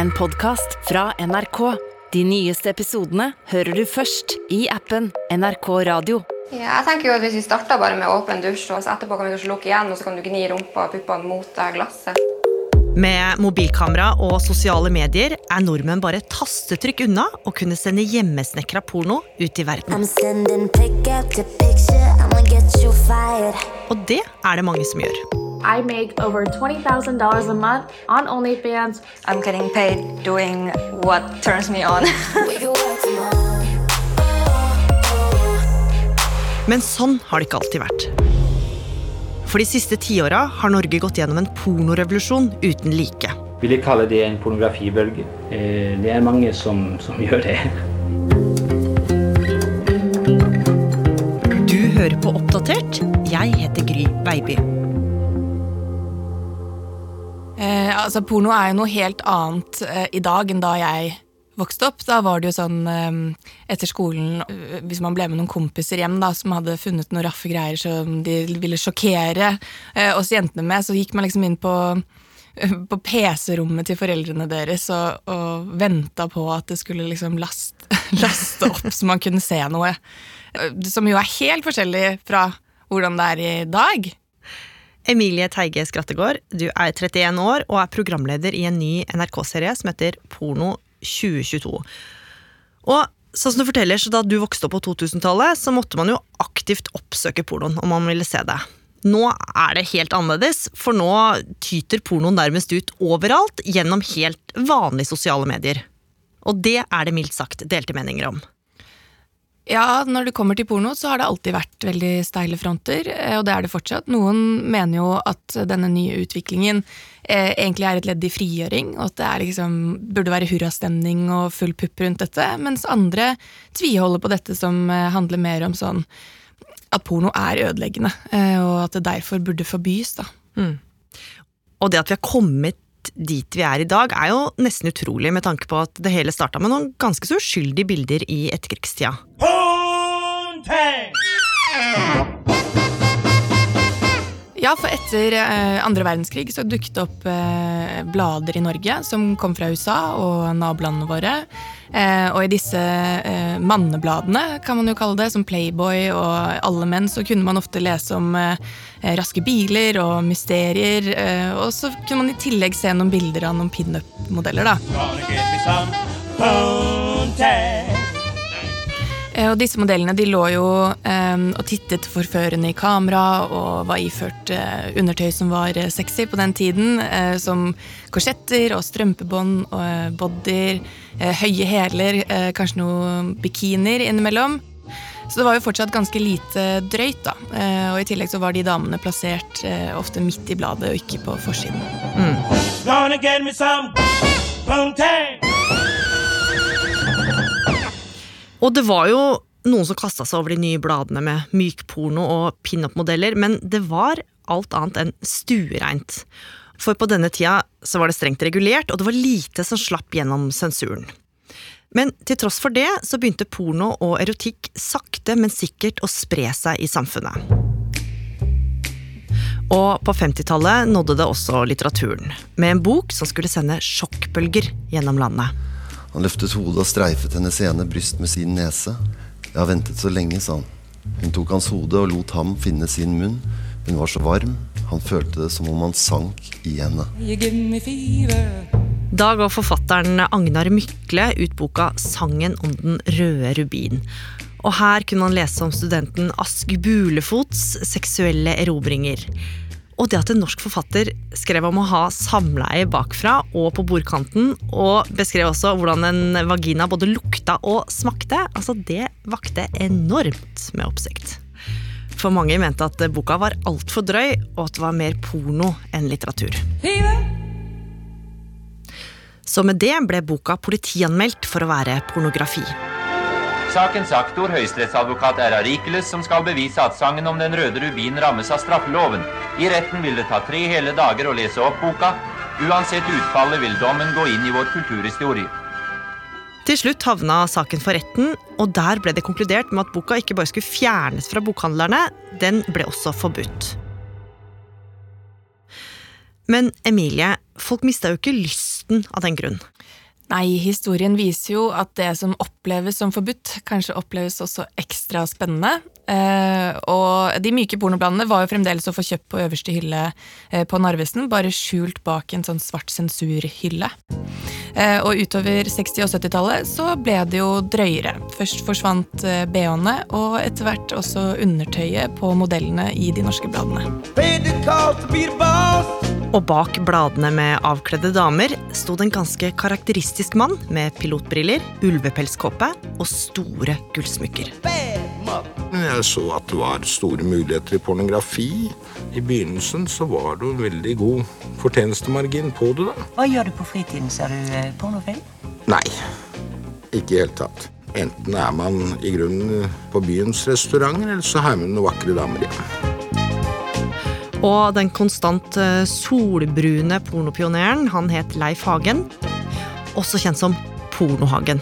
en podkast fra NRK. De nyeste episodene hører du først i appen NRK Radio. Ja, jeg tenker jo at Hvis vi starter bare med åpen dusj, og så etterpå kan vi kanskje lukke igjen, og så kan du gni rumpa og puppene mot det glasset. Med mobilkamera og sosiale medier er nordmenn bare et tastetrykk unna å kunne sende hjemmesnekra porno ut i verden. Picture, I'ma get you fired. Og det er det mange som gjør. I make over $20,000 a month on OnlyFans. I'm getting paid doing what turns me on. Men sånn har det ikke alltid vært. For de siste tiåra har Norge gått gjennom en pornorevolusjon uten like. vil jeg kalle det en pornografibølge. Eh, Det er mange som, som gjør det. Du hører på Oppdatert. Jeg heter Gry Baby. Altså, porno er jo noe helt annet eh, i dag enn da jeg vokste opp. Da var det jo sånn eh, etter skolen, eh, hvis man ble med noen kompiser hjem da, som hadde funnet noen raffe greier som de ville sjokkere eh, oss jentene med, så gikk man liksom inn på på PC-rommet til foreldrene deres og, og venta på at det skulle liksom last, laste opp så man kunne se noe. Eh, Som jo er helt forskjellig fra hvordan det er i dag. Emilie Teige Skrattegård, du er 31 år og er programleder i en ny NRK-serie som heter Porno 2022. Og sånn som du forteller, så Da du vokste opp på 2000-tallet, så måtte man jo aktivt oppsøke pornoen om man ville se det. Nå er det helt annerledes, for nå tyter pornoen nærmest ut overalt gjennom helt vanlige sosiale medier. Og det er det mildt sagt delte meninger om. Ja, når det kommer til porno, så har det alltid vært veldig steile fronter, eh, og det er det fortsatt. Noen mener jo at denne nye utviklingen eh, egentlig er et ledd i frigjøring, og at det er liksom, burde være hurrastemning og full pupp rundt dette, mens andre tviholder på dette som eh, handler mer om sånn at porno er ødeleggende, eh, og at det derfor burde forbys, da. Og det at vi har kommet dit vi er i dag, er jo nesten utrolig med tanke på at det hele starta med noen ganske så uskyldige bilder i etterkrigstida. Ja, for etter eh, andre verdenskrig så dukket det opp eh, blader i Norge som kom fra USA og nabolandene våre. Eh, og i disse mannebladene, kan man jo kalle det, som Playboy og Alle menn, så kunne man ofte lese om raske biler og mysterier. Eh, og så kunne man i tillegg se noen bilder av noen pinup-modeller, da. Eh, Og disse modellene de lå jo eh, og tittet forførende i kamera og var iført eh, undertøy som var eh, sexy på den tiden, eh, som korsetter og strømpebånd og eh, bodyer, høye hæler, kanskje noen bikinier innimellom. Så det var jo fortsatt ganske lite drøyt, da. Og i tillegg så var de damene plassert ofte midt i bladet og ikke på forsiden. Og det var jo noen som kasta seg over de nye bladene med mykporno og pinup-modeller, men det var alt annet enn stuereint. For på denne tida så var det strengt regulert, og det var lite som slapp gjennom sensuren. Men til tross for det så begynte porno og erotikk sakte, men sikkert å spre seg i samfunnet. Og på 50-tallet nådde det også litteraturen, med en bok som skulle sende sjokkbølger gjennom landet. Han løftet hodet og streifet hennes ene bryst med sin nese. Jeg har ventet så lenge, sa han. Hun tok hans hode og lot ham finne sin munn. Hun var så varm, han følte det som om han sank i henne. Da ga forfatteren Agnar Mykle ut boka 'Sangen om den røde rubin'. Og her kunne han lese om studenten Ask Bulefots seksuelle erobringer. Og det at en norsk forfatter skrev om å ha samleie bakfra og på bordkanten, og beskrev også hvordan en vagina både lukta og smakte, altså det vakte enormt med oppsikt. For mange mente at boka var altfor drøy, og at det var mer porno enn litteratur. Så med det ble boka politianmeldt for å være pornografi. Sakens aktor, høyesterettsadvokat Erra Rikeles, som skal bevise at sangen om den røde rubin rammes av straffeloven. I retten vil det ta tre hele dager å lese opp boka. Uansett utfallet vil dommen gå inn i vår kulturhistorie. Til slutt havna saken for retten, og der ble det konkludert med at boka ikke bare skulle fjernes fra bokhandlerne, den ble også forbudt. Men Emilie, folk mista jo ikke lysten av den grunn. Nei, historien viser jo at det som oppleves som forbudt, kanskje oppleves også ekstra spennende. Eh, og de myke pornobladene var jo fremdeles å få kjøpt på øverste hylle eh, på Narvesen, bare skjult bak en sånn svart sensurhylle. Eh, og utover 60- og 70-tallet så ble det jo drøyere. Først forsvant eh, bh-ene, og etter hvert også undertøyet på modellene i de norske bladene. Og bak bladene med avkledde damer sto det en ganske karakteristisk mann med pilotbriller, ulvepelskåpe og store gullsmykker. Jeg så at det var store muligheter i pornografi. I begynnelsen så var det en veldig god fortjenestemargin på det. da. Hva gjør du på fritiden? Ser du eh, pornofilm? Nei, ikke i det hele tatt. Enten er man i grunnen på byens restauranter, eller så har man noen vakre damer hjemme. Og den konstant eh, solbrune pornopioneren, han het Leif Hagen. Også kjent som Pornohagen.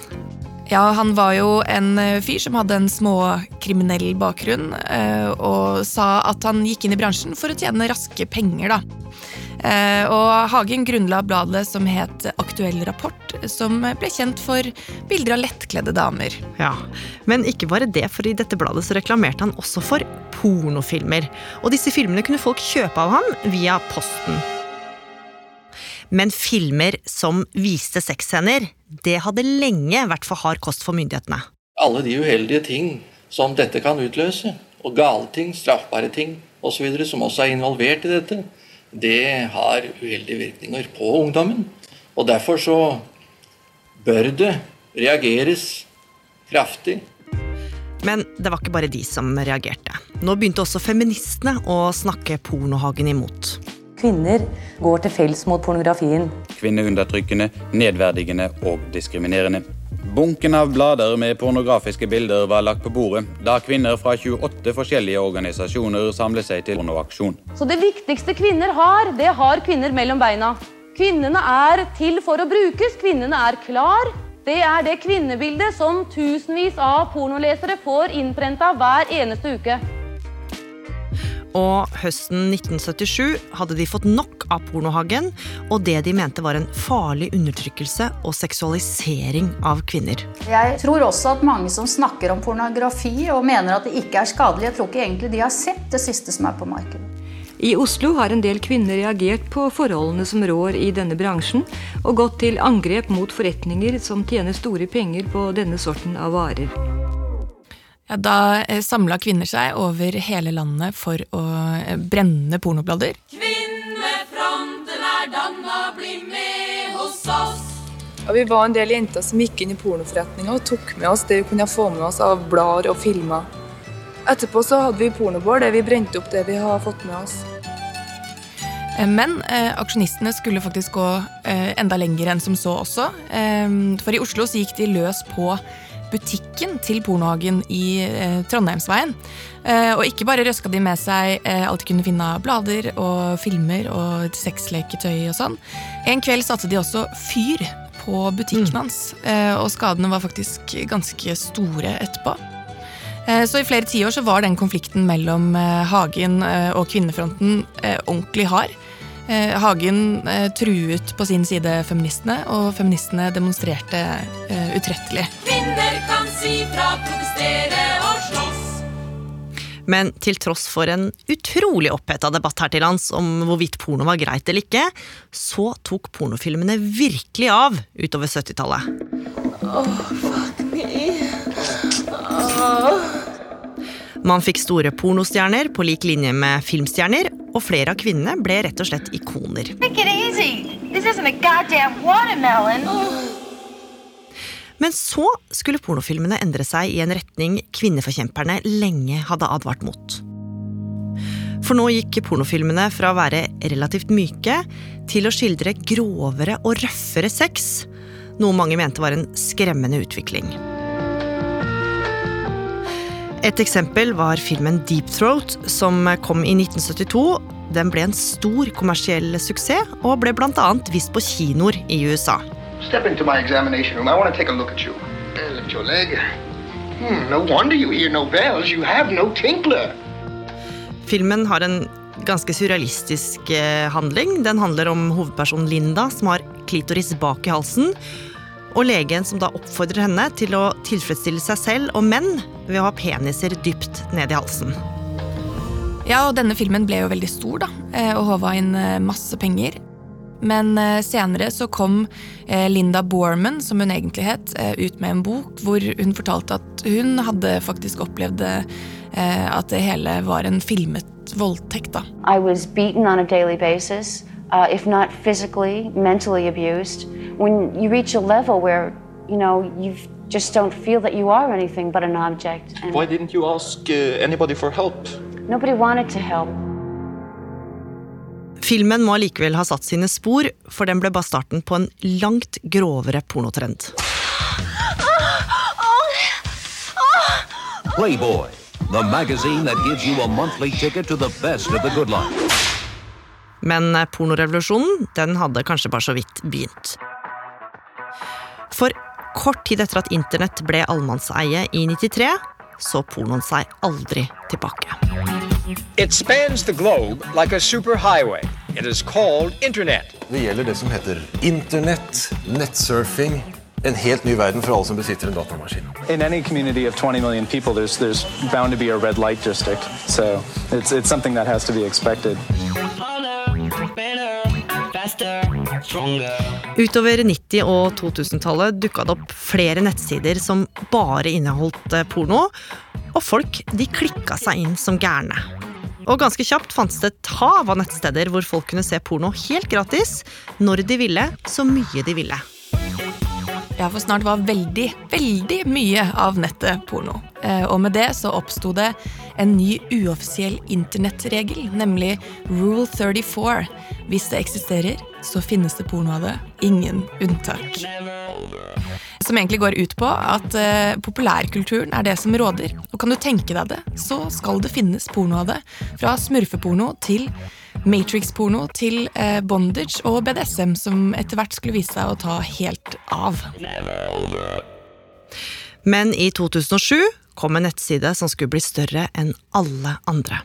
Ja, han var jo en eh, fyr som hadde en småkriminell bakgrunn, eh, og sa at han gikk inn i bransjen for å tjene raske penger, da. Og Hagen grunnla bladet som het Aktuell rapport, som ble kjent for bilder av lettkledde damer. Ja, Men ikke bare det, for i dette bladet så reklamerte han også for pornofilmer. Og disse filmene kunne folk kjøpe av ham via posten. Men filmer som viste sexscener, det hadde lenge vært for hard kost for myndighetene. Alle de uheldige ting som dette kan utløse, og gale ting, straffbare ting osv., som også er involvert i dette, det har uheldige virkninger på ungdommen. Og derfor så bør det reageres kraftig. Men det var ikke bare de som reagerte. Nå begynte også feministene å snakke Pornohagen imot. Kvinner går til fels mot pornografien. Kvinneundertrykkende, nedverdigende og diskriminerende. Bunken av blader med pornografiske bilder var lagt på bordet da kvinner fra 28 forskjellige organisasjoner samlet seg til pornoaksjon. Så det viktigste kvinner har, det har kvinner mellom beina. Kvinnene er til for å brukes, kvinnene er klar. Det er det kvinnebildet som tusenvis av pornolesere får innprenta hver eneste uke. Og høsten 1977 hadde de fått nok av Pornohagen og det de mente var en farlig undertrykkelse og seksualisering av kvinner. Jeg tror også at mange som snakker om pornografi og mener at det ikke er skadelig, jeg tror ikke egentlig de har sett det siste som er på markedet. I Oslo har en del kvinner reagert på forholdene som rår i denne bransjen, og gått til angrep mot forretninger som tjener store penger på denne sorten av varer. Ja, da eh, samla kvinner seg over hele landet for å eh, brenne pornoblader. Kvinnefronten er danna, bli med hos oss. Og vi var en del jenter som gikk inn i pornoforretninga og tok med oss det vi kunne få med oss av blader og filmer. Etterpå så hadde vi pornobål der vi brente opp det vi har fått med oss. Eh, Men eh, aksjonistene skulle faktisk gå eh, enda lenger enn som så også. Eh, for i Oslo så gikk de løs på butikken til Pornohagen i eh, Trondheimsveien. Eh, og ikke bare røska de med seg eh, alt de kunne finne av blader og filmer og sexleketøy og sånn. En kveld satte de også fyr på butikken hans, eh, og skadene var faktisk ganske store etterpå. Eh, Så i flere tiår så var den konflikten mellom eh, Hagen eh, og kvinnefronten eh, ordentlig hard. Eh, Hagen truet på sin side feministene, og feministene demonstrerte utrettelig. Kvinner kan si fra, protestere og slåss. Men til tross for en utrolig oppheta debatt her til lands om hvorvidt porno var greit eller ikke, så tok pornofilmene virkelig av utover 70-tallet. Oh, fuck me. Oh. Man fikk store pornostjerner på lik linje med filmstjerner, og flere av kvinnene ble rett og slett ikoner. Take it easy. This isn't a goddamn watermelon. Men så skulle pornofilmene endre seg i en retning kvinneforkjemperne lenge hadde advart mot. For nå gikk pornofilmene fra å være relativt myke til å skildre grovere og røffere sex, noe mange mente var en skremmende utvikling. Et eksempel var filmen Deep Throat, som kom i 1972. Den ble en stor kommersiell suksess, og ble bl.a. vist på kinoer i USA. Step into my examination room. I want to take a look at you. Uh, lift your leg. Hmm, no wonder you hear no bells. You have no tinkler. Filmen har en ganske surrealistisk eh, handling. Den handler om hovedpersonen Linda, som har klitoris bak i halsen. Og legen som da oppfordrer henne til å tilfredsstille seg selv og menn ved å ha peniser dypt ned i halsen. Ja, og denne filmen ble jo veldig stor, da, eh, og håva inn eh, masse penger. Men eh, senere så kom Linda Borman, som hun egentlig het, ut med en bok hvor hun fortalte at hun hadde faktisk opplevd eh, at det hele var en filmet voldtekt. da. I was beaten on a daily basis, uh, if not physically, mentally abused. When you reach a level where, you know, you just don't feel that you are anything but an object. And Why didn't you ask uh, anybody for help? nobody wanted to help. Filmen må allikevel ha satt sine spor, for den ble bare starten på en langt grovere pornotrend. Playboy, the magazine that gives you a monthly ticket to the best of the good life. Men eh, pornorevolusjonen den hadde kanskje bare så vidt begynt. For kort tid etter at internett ble allemannseie i 93, så pornoen seg aldri tilbake. It spans the globe like a superhighway. It is called internet. Det gjelder det som heter internett, nettsurfing, en helt ny verden for alle som besitter en datamaskin. In any community of 20 million people, there's there's bound to be a red light district. So it's it's something that has to be expected. Utover 90- og 2000-tallet dukka det opp flere nettsider som bare inneholdt eh, porno, og folk de klikka seg inn som gærne. Og ganske kjapt fantes det et hav av nettsteder hvor folk kunne se porno helt gratis, når de ville, så mye de ville. Ja, for snart var veldig, veldig mye av nettet porno. Eh, Og med det så oppsto det en ny uoffisiell internettregel, nemlig Rule 34. Hvis det eksisterer, så finnes det porno av det. Ingen unntak. Som egentlig går ut på at uh, populærkulturen er det som råder. Og kan du tenke deg det, så skal det finnes porno av det. Fra smurfeporno til Matrix-porno til uh, bondage og BDSM, som etter hvert skulle vise seg å ta helt av. Men i 2007 kom en nettside som skulle bli større enn alle andre.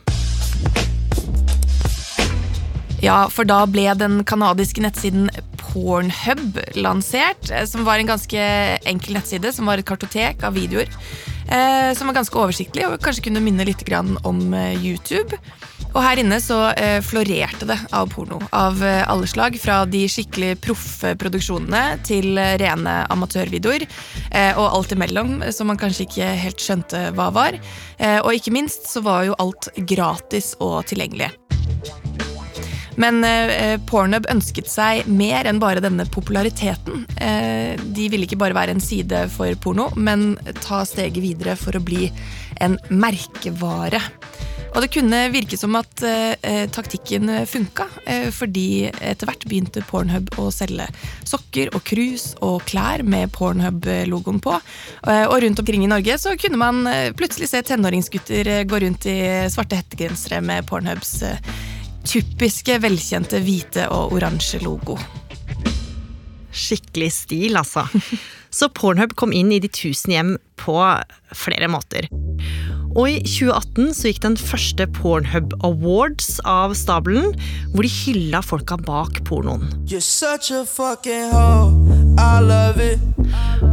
Ja, for da ble den kanadiske nettsiden Pornhub lansert, eh, som var en ganske enkel nettside, som var et kartotek av videoer. Eh, som var ganske oversiktlig og kanskje kunne minne litt om eh, YouTube. Og her inne så eh, florerte det av porno av eh, alle slag. Fra de skikkelig proffe produksjonene til eh, rene amatørvideoer. Eh, og alt imellom, som man kanskje ikke helt skjønte hva var. Eh, og ikke minst så var jo alt gratis og tilgjengelig. Men eh, Pornhub ønsket seg mer enn bare denne populariteten. De ville ikke bare være en side for porno, men ta steget videre for å bli en merkevare. Og det kunne virke som at eh, taktikken funka, eh, fordi etter hvert begynte Pornhub å selge sokker og krus og klær med Pornhub-logoen på. Eh, og rundt omkring i Norge så kunne man eh, plutselig se tenåringsgutter eh, gå rundt i svarte hettegensere med Pornhubs eh, typiske, velkjente hvite og oransje logo. Skikkelig stil, altså. Så Pornhub kom inn i de tusen hjem på flere måter. Og i 2018 så gikk den første Pornhub Awards av stabelen, hvor de hylla folka bak pornoen. You're such a fucking hoe. I love it.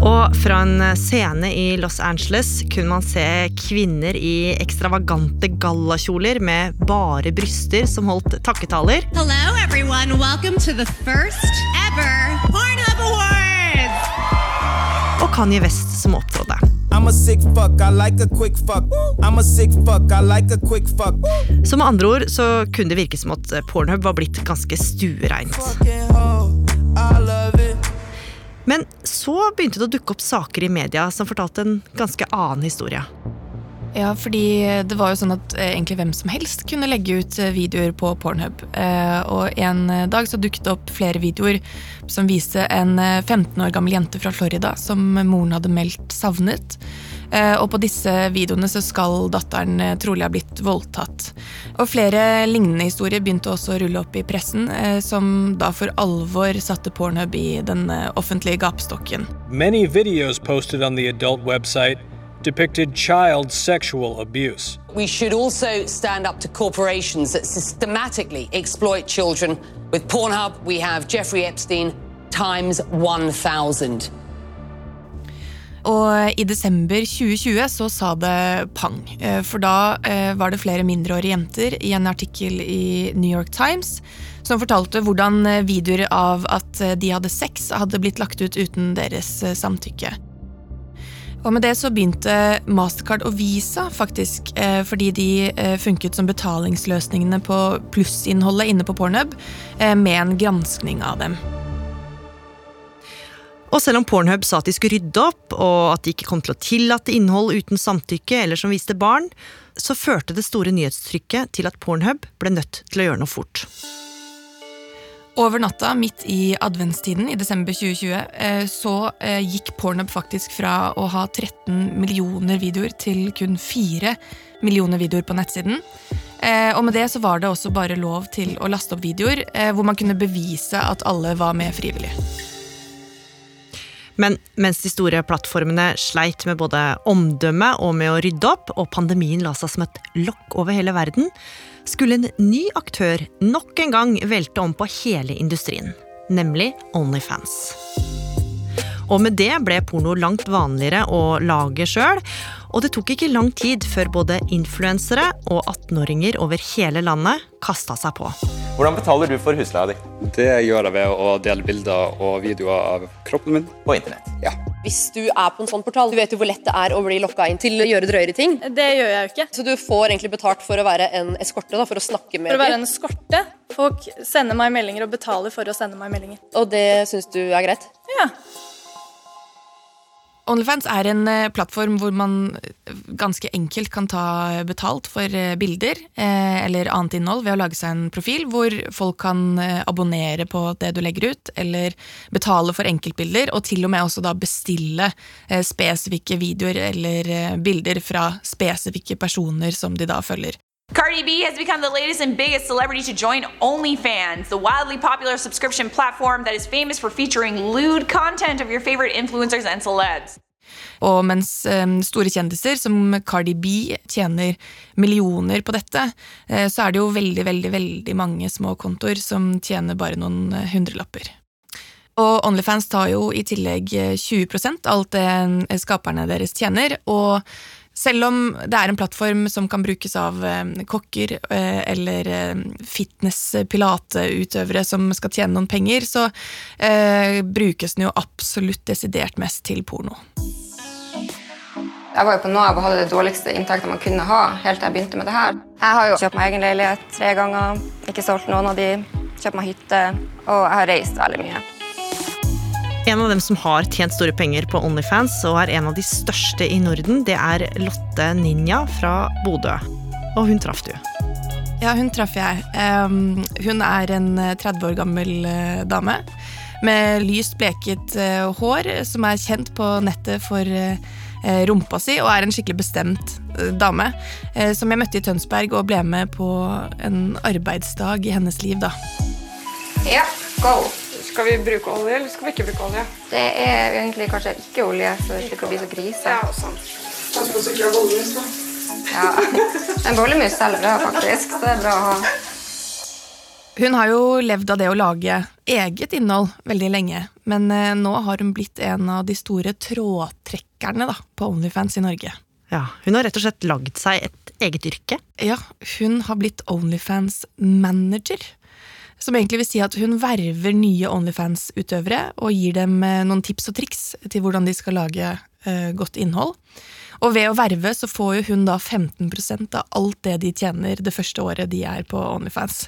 Og fra en scene i Los Angeles kunne man se kvinner i ekstravagante gallakjoler med bare bryster som holdt takketaler. Hello, everyone. Welcome to the first ever Pornhub Awards. Og Kanye West som opptrådte. I'm a sick fuck. I like a quick fuck. I'm a sick fuck. I like a quick fuck. Så med andre ord så kunne det virke som at Pornhub var blitt ganske stuereint. Men så begynte det å dukke opp saker i media som fortalte en ganske annen historie. Ja, fordi det var jo sånn at eh, egentlig hvem som helst kunne legge ut eh, videoer på Pornhub. Eh, og en dag så dukket det opp flere videoer som viste en eh, 15 år gammel jente fra Florida som moren hadde meldt savnet. Og på disse videoene så skal datteren trolig ha blitt voldtatt. Og flere lignende historier begynte også å rulle opp i pressen, som da for alvor satte Pornhub i den offentlige gapestokken. Many videos posted on adult website depicted child sexual abuse. We should also stand up to corporations that systematically exploit children. With Pornhub, we have Jeffrey Epstein, times 1000. Og i desember 2020 så sa det pang. Eh, For da eh, var det flere mindreårige jenter i en artikkel i New York Times som fortalte hvordan eh, videoer av at de hadde sex, hadde blitt lagt ut uten deres samtykke. Og med det så begynte Mastercard og Visa, faktisk, eh, fordi de eh, funket som betalingsløsningene på plussinnholdet inne på Pornhub, eh, med en granskning av dem. Og selv om Pornhub sa at de skulle rydde opp, og at de ikke kom til å tillate innhold uten samtykke eller som viste barn, så førte det store nyhetstrykket til at Pornhub ble nødt til å gjøre noe fort. Over natta, midt i adventstiden i desember 2020, eh, så eh, gikk Pornhub faktisk fra å ha 13 millioner videoer til kun 4 millioner videoer på nettsiden. Eh, Og med det så var det også bare lov til å laste opp videoer hvor man kunne bevise at alle var med frivillig. Men mens de store plattformene sleit med både omdømme og med å rydde opp, og pandemien la seg som et lokk over hele verden, skulle en ny aktør nok en gang velte om på hele industrien. Nemlig Onlyfans. Og med det ble porno langt vanligere å lage sjøl, og det tok ikke lang tid før både influensere og 18-åringer over hele landet kasta seg på. Hvordan betaler du for husleia di? Det gjør jeg ved å dele bilder og videoer av kroppen min. På internett? Ja. Hvis du er på en sånn portal, du vet jo hvor lett det er å bli lokka inn til å gjøre drøyere ting. Det gjør jeg jo ikke. Så du får egentlig betalt for å være en eskorte, da, for å snakke med For å være en eskorte. Folk sender meg meldinger og betaler for å sende meg meldinger. Og det syns du er greit? Ja. Onlyfans er en eh, plattform hvor man eh, ganske enkelt kan ta betalt for eh, bilder eller annet innhold ved å lage seg en profil hvor folk kan abonnere på det du legger ut, eller betale for enkeltbilder, og til og med også da bestille spesifikke videoer eller bilder fra spesifikke personer som de da følger. Cardi B has become the latest and biggest celebrity to join OnlyFans, the wildly popular subscription platform that is famous for featuring lewd content of your favorite influencers and celebs. Og mens eh, store kjendiser som Cardi B tjener millioner på dette, eh, så er det jo veldig, veldig, veldig mange små kontoer som tjener bare noen eh, hundrelapper. Og Onlyfans tar jo i tillegg eh, 20 av alt det eh, skaperne deres tjener, og selv om det er en plattform som kan brukes av eh, kokker eh, eller eh, fitness-pilateutøvere som skal tjene noen penger, så brukes den jo absolutt desidert mest til porno. Jeg var jo på Nav og hadde det dårligste inntekten man kunne ha. helt til jeg begynte med det her. Jeg har jo kjøpt meg egen leilighet tre ganger, ikke solgt noen av de, kjøpt meg hytte, og jeg har reist veldig mye. En av dem som har tjent store penger på Onlyfans, og er en av de største i Norden, det er Lotte Ninja fra Bodø. Og hun traff du. Ja, hun traff jeg. Um, hun er en eh, 30 år gammel uh, dame med lyst bleket uh, hår, som er kjent på nettet for eh, eh, rumpa si, og er en skikkelig bestemt eh, dame. eh, som jeg møtte i Tønsberg og ble med på en arbeidsdag i hennes liv, da. Ja, go! Skal vi bruke olje, eller skal vi ikke bruke olje? Det er egentlig kanskje ikke olje, så det slipper å bli så grise. Ja, sant. Pass på så ikke det er bollemus, da. Ja. En bollemus selger bra, faktisk. Så det er bra å ha. Hun har jo levd av det å lage eget innhold veldig lenge, men eh, nå har hun blitt en av de store trådtrekkerne da, på Onlyfans i Norge. Ja, Hun har rett og slett lagd seg et eget yrke. Ja, hun har blitt Onlyfans-manager. Som egentlig vil si at hun verver nye Onlyfans-utøvere og gir dem eh, noen tips og triks til hvordan de skal lage eh, godt innhold. Og ved å verve så får jo hun da 15% av alt det de tjener det første året de er på Onlyfans.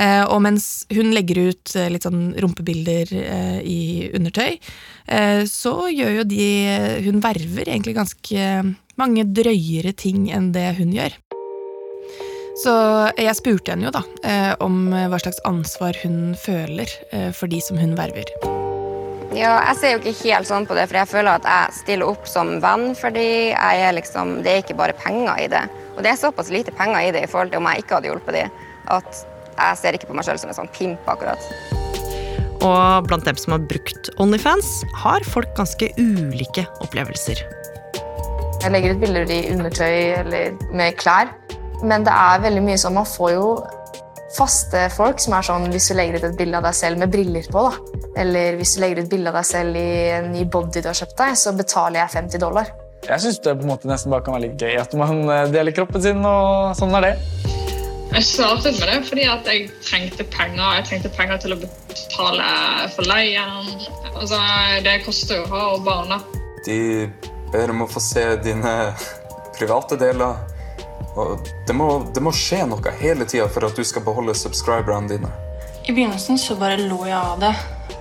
Eh, og mens hun legger ut litt sånn rumpebilder i undertøy, så gjør jo de Hun verver egentlig ganske mange drøyere ting enn det hun gjør. Så jeg spurte henne jo da eh, om hva slags ansvar hun føler eh, for de som hun verver. Ja, jeg ser jo ikke helt sånn på det, for jeg føler at jeg stiller opp som venn fordi dem. er liksom, det er ikke bare penger i det. Og det er såpass lite penger i det i forhold til om jeg ikke hadde hjulpet dem, at jeg ser ikke på meg selv som en sånn pimp akkurat. Og blant dem som har brukt Onlyfans, har folk ganske ulike opplevelser. Jeg legger ut bilder i undertøy eller med klær. Men det er veldig mye sånn Man får jo faste folk som er sånn hvis du legger ut et bilde av deg selv med briller på, da. Eller hvis du legger ut bilde av deg selv i en ny body du har kjøpt deg, så betaler jeg 50 dollar. Jeg syns det på en måte nesten bare kan være litt gøy at man eh, deler kroppen sin, og sånn er det. Jeg startet med det fordi at jeg trengte penger. Jeg trengte penger til å betale for leien. Altså, det koster jo å ha barn. da. De ber om å få se dine private deler. Det må, det må skje noe hele tida for at du skal beholde subscriberne dine. I begynnelsen så bare lo jeg av det,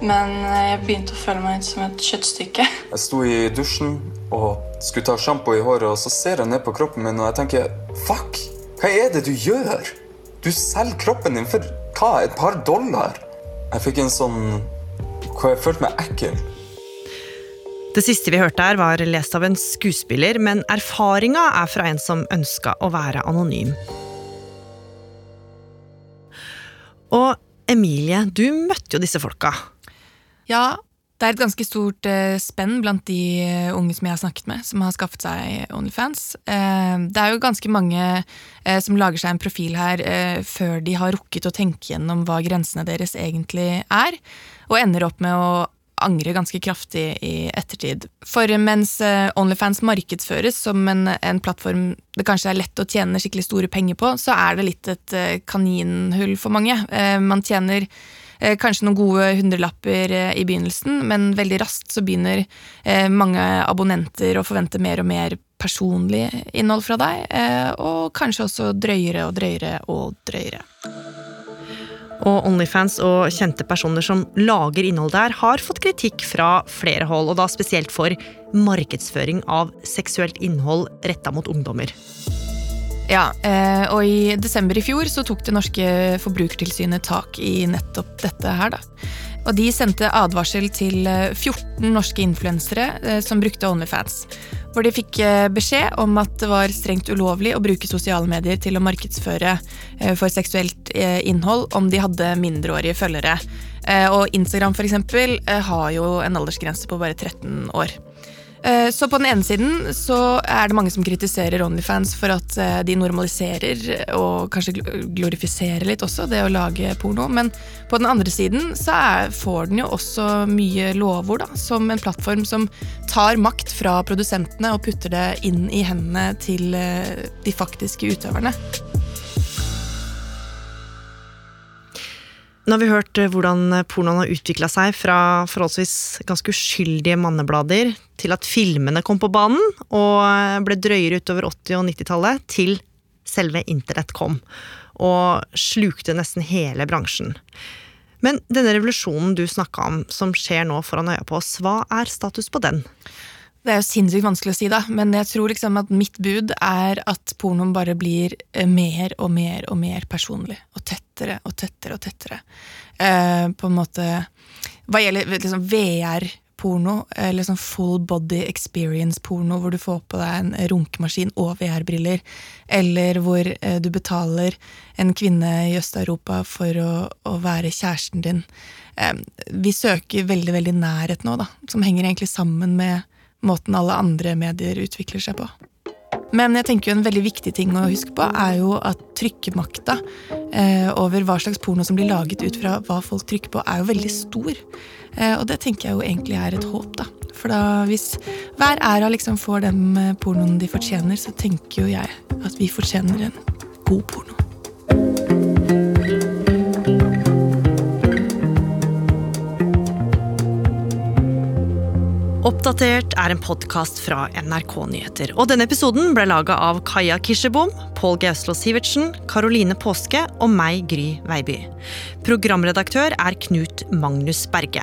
men jeg begynte å føle meg litt som et kjøttstykke. Jeg sto i dusjen og skulle ta sjampo i håret, og så ser jeg ned på kroppen min og jeg tenker fuck, hva er det du gjør? Du selger kroppen din for hva, et par dollar? Jeg fikk en sånn hvor jeg følte meg ekkel. Det siste vi hørte her, var lest av en skuespiller, men erfaringa er fra en som ønska å være anonym. Og Emilie, du møtte jo disse folka. Ja, det er et ganske stort eh, spenn blant de eh, unge som jeg har snakket med, som har skaffet seg Onlyfans. Eh, det er jo ganske mange som lager seg en profil her før de har rukket å tenke gjennom hva grensene deres egentlig er, og ender opp med å angre ganske kraftig i ettertid. For mens eh, Onlyfans markedsføres som en, en, plattform det kanskje er lett å tjene skikkelig store penger på, så er det litt et eh, kaninhull for mange. Eh, man tjener kanskje noen gode hundrelapper i begynnelsen, men veldig raskt så begynner mange abonnenter å forvente mer og mer personlig innhold fra deg, og kanskje også drøyere og drøyere og drøyere. Og Onlyfans og kjente personer som lager innhold der, har fått kritikk fra flere hold, og da spesielt for markedsføring av seksuelt innhold retta mot ungdommer. Ja, eh, og i desember i fjor så tok det norske forbrukertilsynet tak i nettopp dette her, da. Og de sendte advarsel til 14 eh, norske influensere eh, som brukte Onlyfans. Hvor de fikk eh, beskjed om at det var strengt ulovlig å bruke sosiale medier til å markedsføre for seksuelt innhold om de hadde mindreårige følgere. Og Instagram for eksempel, har jo en aldersgrense på bare 13 år. Eh, så på den ene siden så er det mange som kritiserer Onlyfans for at eh, de normaliserer og kanskje glorifiserer litt også det å lage porno. Men på den andre siden så er, får den jo også mye lovord, da, som en plattform som tar makt fra produsentene og putter det inn i hendene til eh, de faktiske utøverne. Nå har vi hørt eh, hvordan pornoen har utvikla seg fra forholdsvis ganske uskyldige manneblader til at filmene kom på banen og eh, ble drøyere utover 80- og 90-tallet, til selve internett kom og slukte nesten hele bransjen. Men denne revolusjonen du snakka om, som skjer nå foran øya på oss, hva er status på den? Det er jo sinnssykt vanskelig å si, da, men jeg tror liksom at mitt bud er at pornoen bare blir eh, mer og mer og mer personlig. Tettere og tettere og tettere. Eh, på en måte Hva gjelder liksom VR-porno, eller sånn full body experience-porno, hvor du får på deg en runkemaskin og VR-briller, eller hvor eh, du betaler en kvinne i Øst-Europa for å, å, være kjæresten din. Eh, vi søker veldig, veldig nærhet nå, da, som henger egentlig sammen med måten alle andre medier utvikler seg på. Men jeg tenker jo en veldig viktig ting å huske på er jo at trykkemakta eh, over hva slags porno som blir laget ut fra hva folk trykker på, er jo veldig stor. Eh, og det tenker jeg jo egentlig er et håp, da. For da hvis hver æra liksom får den eh, pornoen de fortjener, så tenker jo jeg at vi fortjener en god porno. Oppdatert er en podkast fra NRK Nyheter. Og denne episoden ble laga av Kaja Kirsebom, Pål Gauslo Sivertsen, Karoline Påske og meg, Gry Veiby. Programredaktør er Knut Magnus Berge.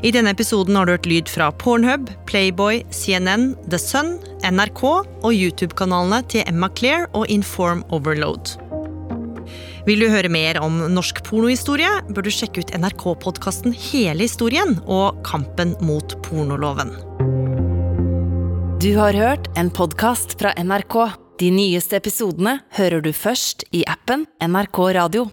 I denne episoden har du hørt lyd fra Pornhub, Playboy, CNN, The Sun, NRK og YouTube-kanalene til Emma Claire og Inform Overload. Vil du høre mer om norsk pornohistorie, bør du sjekke ut NRK-podkasten Hele historien og Kampen mot pornoloven. Du har hørt en podkast fra NRK. De nyeste episodene hører du først i appen NRK Radio.